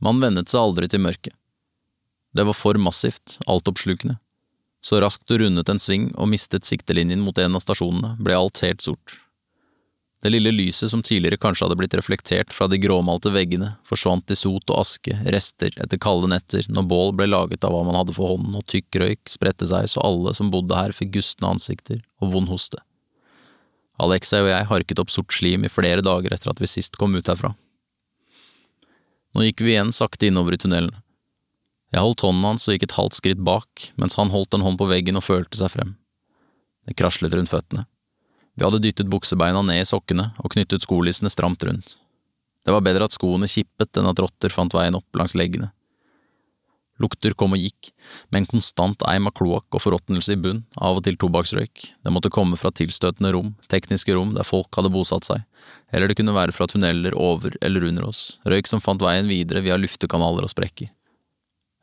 Man vennet seg aldri til mørket. Det var for massivt, altoppslukende. Så raskt du rundet en sving og mistet siktelinjen mot en av stasjonene, ble alt helt sort. Det lille lyset som tidligere kanskje hadde blitt reflektert fra de gråmalte veggene, forsvant i sot og aske, rester etter kalde netter, når bål ble laget av hva man hadde for hånden, og tykk røyk spredte seg så alle som bodde her fikk gustne ansikter og vond hoste. Alexei og jeg harket opp sort slim i flere dager etter at vi sist kom ut herfra. Nå gikk vi igjen sakte innover i tunnelen. Jeg holdt hånden hans og gikk et halvt skritt bak, mens han holdt en hånd på veggen og følte seg frem. Det kraslet rundt føttene. Vi hadde dyttet buksebeina ned i sokkene og knyttet skolissene stramt rundt. Det var bedre at skoene kippet enn at rotter fant veien opp langs leggene. Lukter kom og gikk, med en konstant eim av kloakk og forråtnelse i bunn, av og til tobakksrøyk, det måtte komme fra tilstøtende rom, tekniske rom der folk hadde bosatt seg, eller det kunne være fra tunneler over eller under oss, røyk som fant veien videre via luftekanaler og sprekker.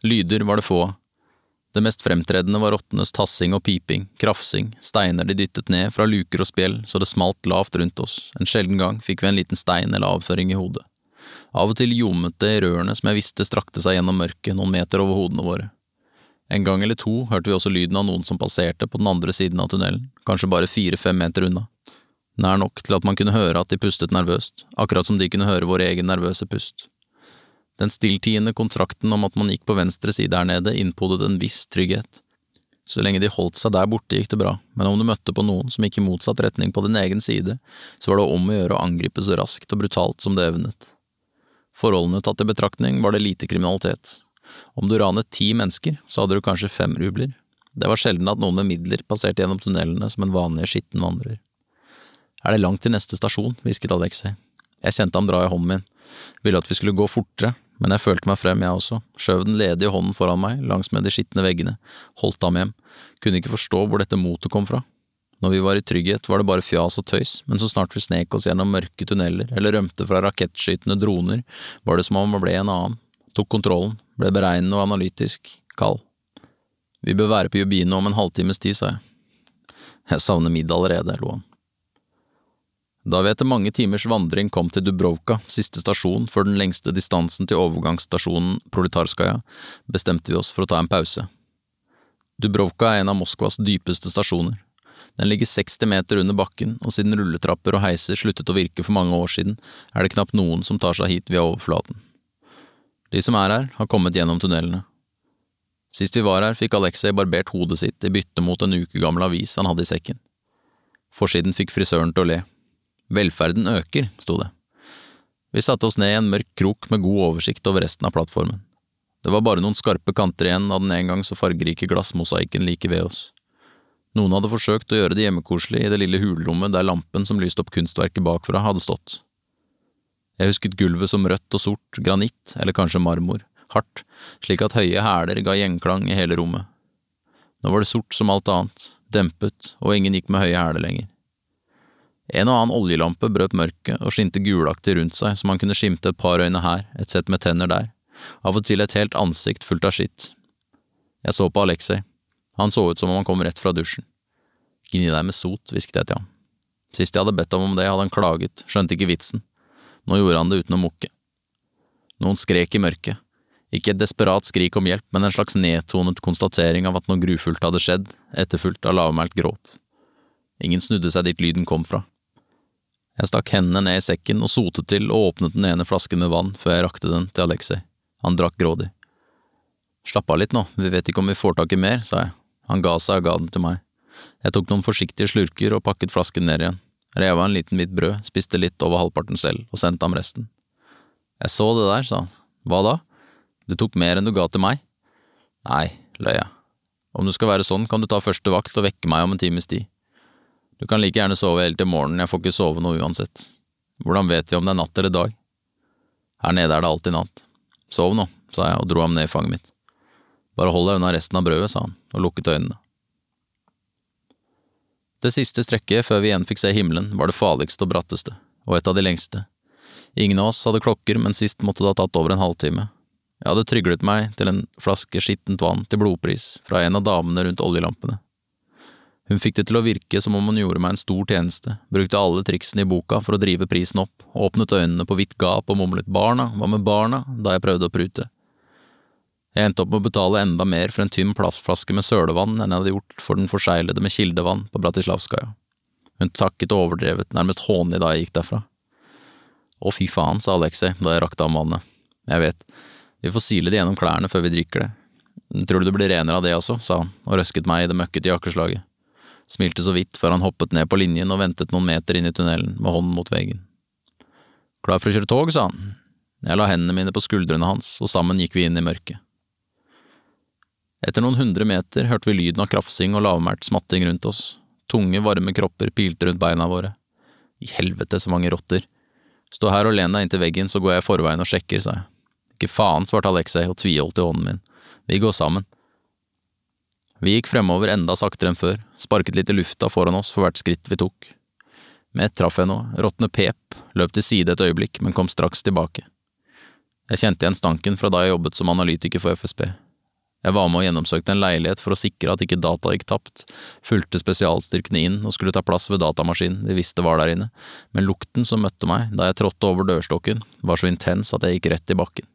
Lyder var det få av, det mest fremtredende var rottenes tassing og piping, krafsing, steiner de dyttet ned fra luker og spjeld så det smalt lavt rundt oss, en sjelden gang fikk vi en liten stein eller avføring i hodet. Av og til ljomet det i rørene som jeg visste strakte seg gjennom mørket noen meter over hodene våre. En gang eller to hørte vi også lyden av noen som passerte på den andre siden av tunnelen, kanskje bare fire–fem meter unna. Nær nok til at man kunne høre at de pustet nervøst, akkurat som de kunne høre vår egen nervøse pust. Den stilltiende kontrakten om at man gikk på venstre side her nede, innpodet en viss trygghet. Så lenge de holdt seg der borte, gikk det bra, men om du møtte på noen som gikk i motsatt retning på din egen side, så var det om å gjøre å angripe så raskt og brutalt som det evnet. Forholdene tatt i betraktning var det lite kriminalitet. Om du ranet ti mennesker, så hadde du kanskje fem rubler. Det var sjelden at noen med midler passerte gjennom tunnelene som en vanlig skitten vandrer. Er det langt til neste stasjon? hvisket Alexei. Jeg kjente ham dra i hånden min, ville at vi skulle gå fortere, men jeg følte meg frem, jeg også, skjøv den ledige hånden foran meg langsmed de skitne veggene, holdt ham hjem, kunne ikke forstå hvor dette motet kom fra. Når vi var i trygghet, var det bare fjas og tøys, men så snart vi snek oss gjennom mørke tunneler eller rømte fra rakettskytende droner, var det som om man ble en annen, tok kontrollen, ble beregnende og analytisk, kald. Vi bør være på Jubino om en halvtimes tid, sa jeg. Jeg savner middag allerede, lo han. Da vi etter mange timers vandring kom til Dubrovka, siste stasjon før den lengste distansen til overgangsstasjonen Proletarskaja, bestemte vi oss for å ta en pause. Dubrovka er en av Moskvas dypeste stasjoner. Den ligger 60 meter under bakken, og siden rulletrapper og heiser sluttet å virke for mange år siden, er det knapt noen som tar seg hit via overflaten. De som er her, har kommet gjennom tunnelene. Sist vi var her, fikk Alexei barbert hodet sitt i bytte mot en uke gammel avis han hadde i sekken. Forsiden fikk frisøren til å le. Velferden øker, sto det. Vi satte oss ned i en mørk krok med god oversikt over resten av plattformen. Det var bare noen skarpe kanter igjen av den en gang så fargerike glassmosaikken like ved oss. Noen hadde forsøkt å gjøre det hjemmekoselig i det lille hulrommet der lampen som lyste opp kunstverket bakfra, hadde stått. Jeg husket gulvet som rødt og sort, granitt, eller kanskje marmor, hardt, slik at høye hæler ga gjenklang i hele rommet. Nå var det sort som alt annet, dempet, og ingen gikk med høye hæler lenger. En og annen oljelampe brøt mørket og skinte gulaktig rundt seg så man kunne skimte et par øyne her, et sett med tenner der, av og til et helt ansikt fullt av skitt. Jeg så på Alexei, han så ut som om han kom rett fra dusjen. Gni deg med sot, hvisket jeg til ham. Sist jeg hadde bedt ham om det, hadde han klaget, skjønte ikke vitsen. Nå gjorde han det uten å mukke. Noen skrek i mørket, ikke et desperat skrik om hjelp, men en slags nedtonet konstatering av at noe grufullt hadde skjedd, etterfulgt av lavmælt gråt. Ingen snudde seg dit lyden kom fra. Jeg stakk hendene ned i sekken og sotet til og åpnet den ene flasken med vann før jeg rakte den til Alexei. Han drakk grådig. Slapp av litt nå, vi vet ikke om vi får tak i mer, sa jeg. Han ga seg og ga den til meg. Jeg tok noen forsiktige slurker og pakket flasken ned igjen, rev av en liten hvitt brød, spiste litt over halvparten selv og sendte ham resten. Jeg så det der, sa han. Hva da? Du tok mer enn du ga til meg? Nei, løy jeg. Om du skal være sånn, kan du ta første vakt og vekke meg om en times tid. Du kan like gjerne sove helt til morgenen, jeg får ikke sove noe uansett. Hvordan vet vi om det er natt eller dag? Her nede er det alltid natt. Sov nå, sa jeg og dro ham ned i fanget mitt. Bare hold deg unna resten av brødet, sa han og lukket øynene. Det siste strekket før vi igjen fikk se himmelen, var det farligste og bratteste, og et av de lengste. Ingen av oss hadde klokker, men sist måtte det ha tatt over en halvtime. Jeg hadde tryglet meg til en flaske skittent vann til blodpris fra en av damene rundt oljelampene. Hun fikk det til å virke som om hun gjorde meg en stor tjeneste, brukte alle triksene i boka for å drive prisen opp, åpnet øynene på vidt gap og mumlet barna, hva med barna, da jeg prøvde å prute. Jeg endte opp med å betale enda mer for en tynn plastflaske med sølevann enn jeg hadde gjort for den forseglede med kildevann på Bratislavskaja. Hun takket overdrevet, nærmest hånlig da jeg gikk derfra. Å, fy faen, sa Alexei da jeg rakte ham vannet. Jeg vet, vi får sile det gjennom klærne før vi drikker det. Tror du det blir renere av det også, sa han og røsket meg i det møkkete jakkeslaget smilte så vidt før han hoppet ned på linjen og ventet noen meter inn i tunnelen med hånden mot veggen. Klar for å kjøre tog, sa han. Jeg la hendene mine på skuldrene hans, og sammen gikk vi inn i mørket. Etter noen hundre meter hørte vi lyden av krafsing og lavmælt smatting rundt oss. Tunge, varme kropper pilte rundt beina våre. I helvete, så mange rotter. Stå her og len deg inntil veggen, så går jeg i forveien og sjekker, sa jeg. Ikke faen, svarte Alexei og tviholdt i hånden min. Vi går sammen. Vi gikk fremover enda saktere enn før, sparket litt i lufta foran oss for hvert skritt vi tok. Med ett traff jeg noe, råtne pep, løp til side et øyeblikk, men kom straks tilbake. Jeg kjente igjen stanken fra da jeg jobbet som analytiker for FSB. Jeg var med og gjennomsøkte en leilighet for å sikre at ikke data gikk tapt, fulgte spesialstyrkene inn og skulle ta plass ved datamaskinen vi visste var der inne, men lukten som møtte meg da jeg trådte over dørstokken, var så intens at jeg gikk rett i bakken.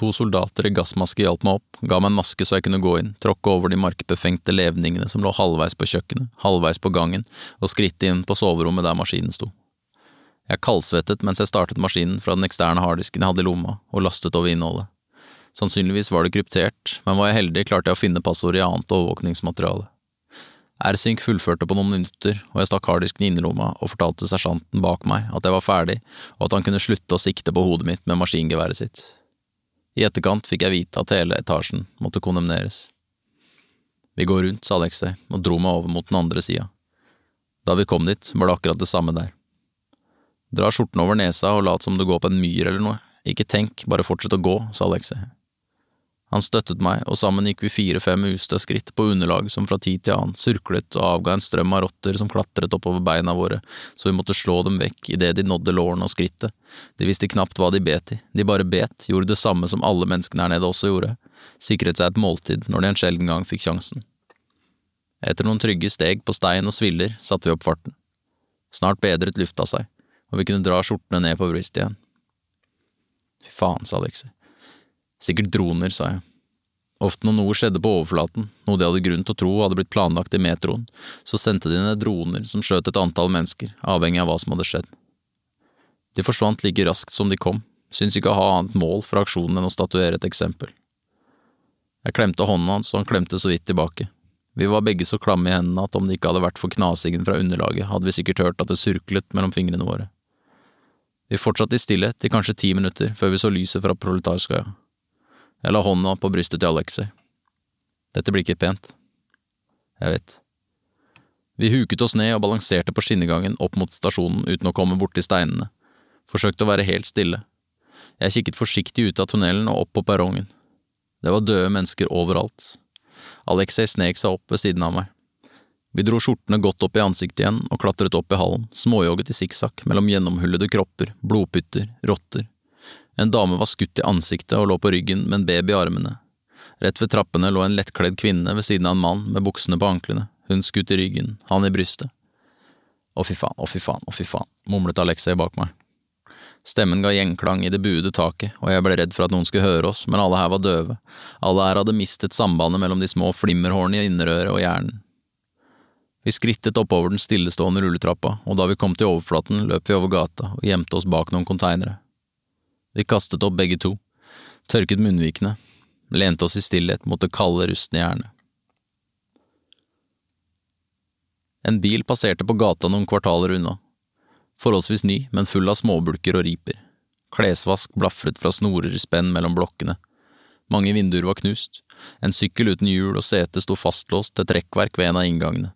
To soldater i gassmaske hjalp meg opp, ga meg en maske så jeg kunne gå inn, tråkke over de markbefengte levningene som lå halvveis på kjøkkenet, halvveis på gangen, og skritte inn på soverommet der maskinen sto. Jeg kaldsvettet mens jeg startet maskinen fra den eksterne harddisken jeg hadde i lomma, og lastet over innholdet. Sannsynligvis var det kryptert, men var jeg heldig klarte jeg å finne passordet i annet overvåkningsmateriale. R-Sync fullførte på noen minutter, og jeg stakk harddisken i innerlomma og fortalte sersjanten bak meg at jeg var ferdig, og at han kunne slutte å sikte på hodet mitt med maskingeværet sitt. I etterkant fikk jeg vite at hele etasjen måtte kondemneres. Vi går rundt, sa Alexei og dro meg over mot den andre sida. Da vi kom dit, var det akkurat det samme der. Dra skjorten over nesa og lat som du går på en myr eller noe, ikke tenk, bare fortsett å gå, sa Alexei. Han støttet meg, og sammen gikk vi fire–fem ustø skritt på underlag som fra tid til annen surklet og avga en strøm av rotter som klatret oppover beina våre, så vi måtte slå dem vekk idet de nådde lårene og skrittet. De visste knapt hva de bet i, de bare bet, gjorde det samme som alle menneskene her nede også gjorde, sikret seg et måltid når de en sjelden gang fikk sjansen. Etter noen trygge steg på stein og sviller satte vi opp farten. Snart bedret lufta seg, og vi kunne dra skjortene ned på brystet igjen. Fy faen, sa Alexei. Sikkert droner, sa jeg. Ofte når noe skjedde på overflaten, noe de hadde grunn til å tro hadde blitt planlagt i metroen, så sendte de ned droner som skjøt et antall mennesker, avhengig av hva som hadde skjedd. De forsvant like raskt som de kom, syntes ikke å ha annet mål for aksjonen enn å statuere et eksempel. Jeg klemte hånden hans, og han klemte så vidt tilbake. Vi var begge så klamme i hendene at om det ikke hadde vært for knasingen fra underlaget, hadde vi sikkert hørt at det surklet mellom fingrene våre. Vi fortsatte i stillhet i kanskje ti minutter før vi så lyset fra Proletarskaja. Jeg la hånda på brystet til Alexei. Dette blir ikke pent. Jeg vet. Vi huket oss ned og balanserte på skinnegangen opp mot stasjonen uten å komme borti steinene, forsøkte å være helt stille. Jeg kikket forsiktig ut av tunnelen og opp på perrongen. Det var døde mennesker overalt. Alexei snek seg opp ved siden av meg. Vi dro skjortene godt opp i ansiktet igjen og klatret opp i hallen, småjogget i sikksakk mellom gjennomhullede kropper, blodpytter, rotter, en dame var skutt i ansiktet og lå på ryggen med en baby i armene. Rett ved trappene lå en lettkledd kvinne ved siden av en mann med buksene på anklene, hun skutt i ryggen, han i brystet. Å fy faen, å fy faen, å fy faen, mumlet Alexei bak meg. Stemmen ga gjenklang i det buede taket, og jeg ble redd for at noen skulle høre oss, men alle her var døve, alle her hadde mistet sambandet mellom de små flimmerhårene i innerøret og hjernen. Vi skrittet oppover den stillestående rulletrappa, og da vi kom til overflaten, løp vi over gata og gjemte oss bak noen konteinere. Vi kastet opp begge to, tørket munnvikene, lente oss i stillhet mot det kalde, rustne jernet. En bil passerte på gata noen kvartaler unna, forholdsvis ny, men full av småbulker og riper. Klesvask blafret fra snorer i spenn mellom blokkene. Mange vinduer var knust, en sykkel uten hjul og sete sto fastlåst til trekkverk ved en av inngangene.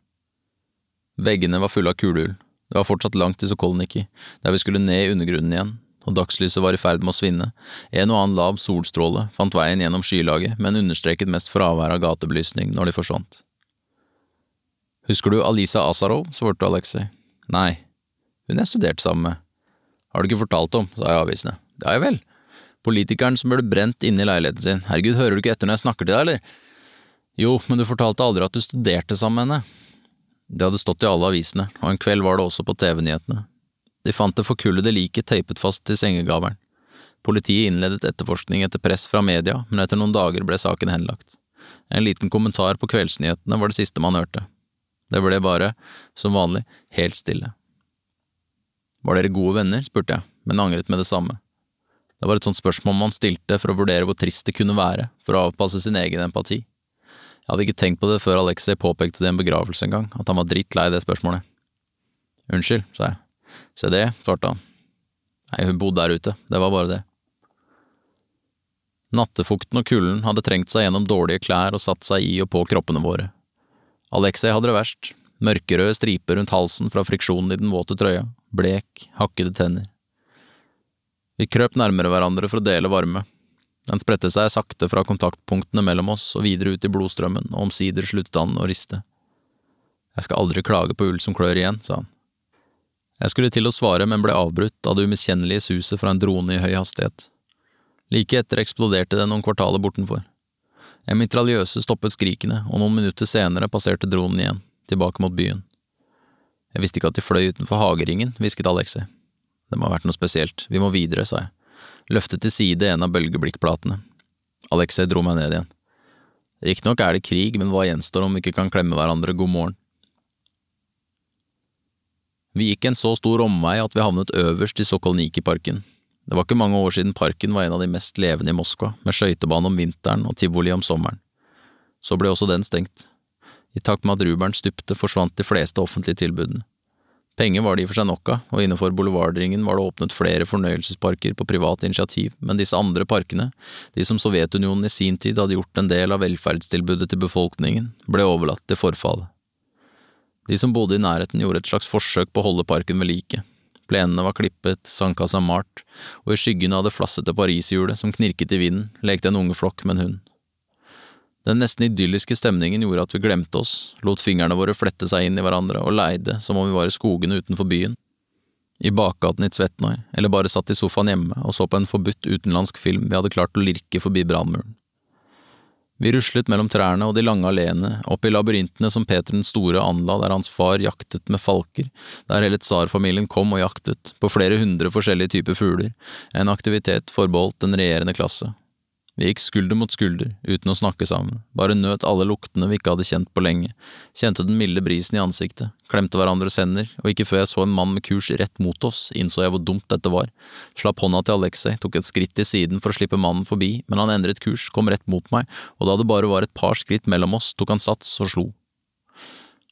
Veggene var fulle av kulehull, det var fortsatt langt til Sokolniki, der vi skulle ned i undergrunnen igjen, og dagslyset var i ferd med å svinne. En og annen lav solstråle fant veien gjennom skylaget, men understreket mest fraværet av gatebelysning når de forsvant. Husker du Alisa Asarov? svarte Alexei. Nei, hun jeg studerte sammen med. Har du ikke fortalt om, sa jeg avvisende. Det har jeg vel. Politikeren som ble brent inne i leiligheten sin. Herregud, hører du ikke etter når jeg snakker til deg, eller? Jo, men du fortalte aldri at du studerte sammen med henne. Det hadde stått i alle avisene, og en kveld var det også på TV-nyhetene. De fant det forkullede liket teipet fast til sengegaveren. Politiet innledet etterforskning etter press fra media, men etter noen dager ble saken henlagt. En liten kommentar på kveldsnyhetene var det siste man hørte. Det ble bare, som vanlig, helt stille. Var dere gode venner, spurte jeg, men angret med det samme. Det var et sånt spørsmål man stilte for å vurdere hvor trist det kunne være, for å avpasse sin egen empati. Jeg hadde ikke tenkt på det før Alexei påpekte det i en begravelse en gang, at han var drittlei det spørsmålet. Unnskyld, sa jeg. Se det, svarte han. Nei, hun bodde der ute, det var bare det. Nattefukten og kulden hadde trengt seg gjennom dårlige klær og satt seg i og på kroppene våre. Alexei hadde det verst, mørkerøde striper rundt halsen fra friksjonen i den våte trøya, blek, hakkede tenner. Vi krøp nærmere hverandre for å dele varme. Den spredte seg sakte fra kontaktpunktene mellom oss og videre ut i blodstrømmen, og omsider sluttet han å riste. Jeg skal aldri klage på ull som klør igjen, sa han. Jeg skulle til å svare, men ble avbrutt av det umiskjennelige suset fra en drone i høy hastighet. Like etter eksploderte det noen kvartaler bortenfor. En mitraljøse stoppet skrikene, og noen minutter senere passerte dronen igjen, tilbake mot byen. Jeg visste ikke at de fløy utenfor hageringen, hvisket Alexei. Det må ha vært noe spesielt, vi må videre, sa jeg, løftet til side en av bølgeblikkplatene. Alexei dro meg ned igjen. Riktignok er det krig, men hva gjenstår om vi ikke kan klemme hverandre god morgen? Vi gikk en så stor omvei at vi havnet øverst i Sokolniki-parken, det var ikke mange år siden parken var en av de mest levende i Moskva, med skøytebane om vinteren og tivoli om sommeren. Så ble også den stengt. I takt med at rubelen stupte, forsvant de fleste offentlige tilbudene. Penger var det i og for seg nok av, og innenfor boulevardringen var det åpnet flere fornøyelsesparker på privat initiativ, men disse andre parkene, de som Sovjetunionen i sin tid hadde gjort en del av velferdstilbudet til befolkningen, ble overlatt til forfallet. De som bodde i nærheten gjorde et slags forsøk på å holde parken ved like, Plenene var klippet, sandkassa malt, og i skyggen av det flassete pariserhjulet som knirket i vinden, lekte en ungeflokk med en hund. Den nesten idylliske stemningen gjorde at vi glemte oss, lot fingrene våre flette seg inn i hverandre og leide som om vi var i skogene utenfor byen. I bakgaten i Tsvetnoi, eller bare satt i sofaen hjemme og så på en forbudt utenlandsk film vi hadde klart å lirke forbi brannmuren. Vi ruslet mellom trærne og de lange alleene, opp i labyrintene som Peter den store anla der hans far jaktet med falker, der hele tsarfamilien kom og jaktet, på flere hundre forskjellige typer fugler, en aktivitet forbeholdt den regjerende klasse. Vi gikk skulder mot skulder, uten å snakke sammen, bare nøt alle luktene vi ikke hadde kjent på lenge, kjente den milde brisen i ansiktet, klemte hverandres hender, og ikke før jeg så en mann med kurs rett mot oss, innså jeg hvor dumt dette var, slapp hånda til Alexei, tok et skritt til siden for å slippe mannen forbi, men han endret kurs, kom rett mot meg, og da det bare var et par skritt mellom oss, tok han sats og slo.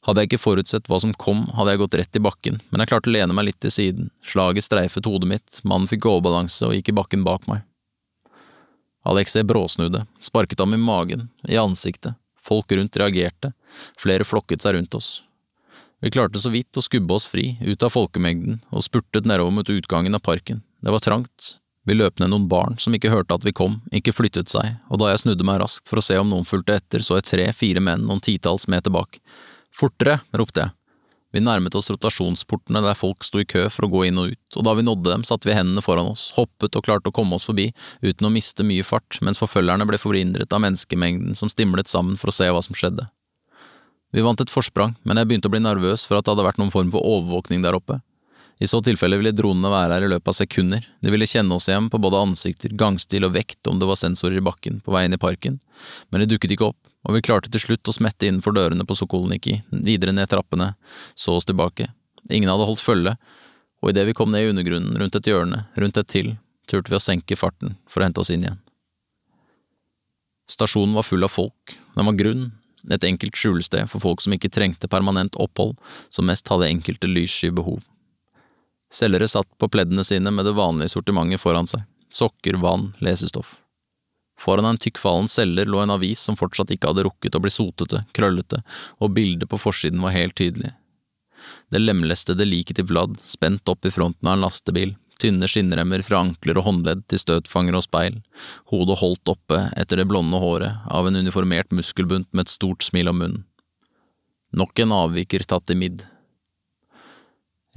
Hadde jeg ikke forutsett hva som kom, hadde jeg gått rett i bakken, men jeg klarte å lene meg litt til siden, slaget streifet hodet mitt, mannen fikk overbalanse og gikk i bakken bak meg. Alexei bråsnudde, sparket ham i magen, i ansiktet, folk rundt reagerte, flere flokket seg rundt oss. Vi klarte så vidt å skubbe oss fri, ut av folkemengden, og spurtet nedover mot utgangen av parken. Det var trangt. Vi løp ned noen barn som ikke hørte at vi kom, ikke flyttet seg, og da jeg snudde meg raskt for å se om noen fulgte etter, så jeg tre–fire menn noen titalls meter bak. Fortere! ropte jeg. Vi nærmet oss rotasjonsportene der folk sto i kø for å gå inn og ut, og da vi nådde dem, satte vi hendene foran oss, hoppet og klarte å komme oss forbi uten å miste mye fart, mens forfølgerne ble forhindret av menneskemengden som stimlet sammen for å se hva som skjedde. Vi vant et forsprang, men jeg begynte å bli nervøs for at det hadde vært noen form for overvåkning der oppe. I så tilfelle ville dronene være her i løpet av sekunder, de ville kjenne oss igjen på både ansikter, gangstil og vekt om det var sensorer i bakken på vei inn i parken, men de dukket ikke opp, og vi klarte til slutt å smette innenfor dørene på Sokolniki, videre ned trappene, så oss tilbake. Ingen hadde holdt følge, og idet vi kom ned i undergrunnen, rundt et hjørne, rundt et til, turte vi å senke farten for å hente oss inn igjen. Stasjonen var full av folk, den var grunn, et enkelt skjulested for folk som ikke trengte permanent opphold, som mest hadde enkelte lyssky behov. Selgere satt på pleddene sine med det vanlige sortimentet foran seg, sokker, vann, lesestoff. Foran en tykkfallen selger lå en avis som fortsatt ikke hadde rukket å bli sotete, krøllete, og bildet på forsiden var helt tydelig. Det lemlestede liket til Vlad, spent opp i fronten av en lastebil, tynne skinnremmer fra ankler og håndledd til støtfanger og speil, hodet holdt oppe etter det blonde håret av en uniformert muskelbunt med et stort smil om munnen. Nok en avviker tatt i midd,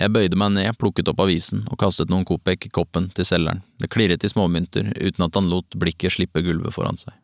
jeg bøyde meg ned, plukket opp avisen og kastet noen kopek i koppen til selgeren, det klirret i småmynter uten at han lot blikket slippe gulvet foran seg.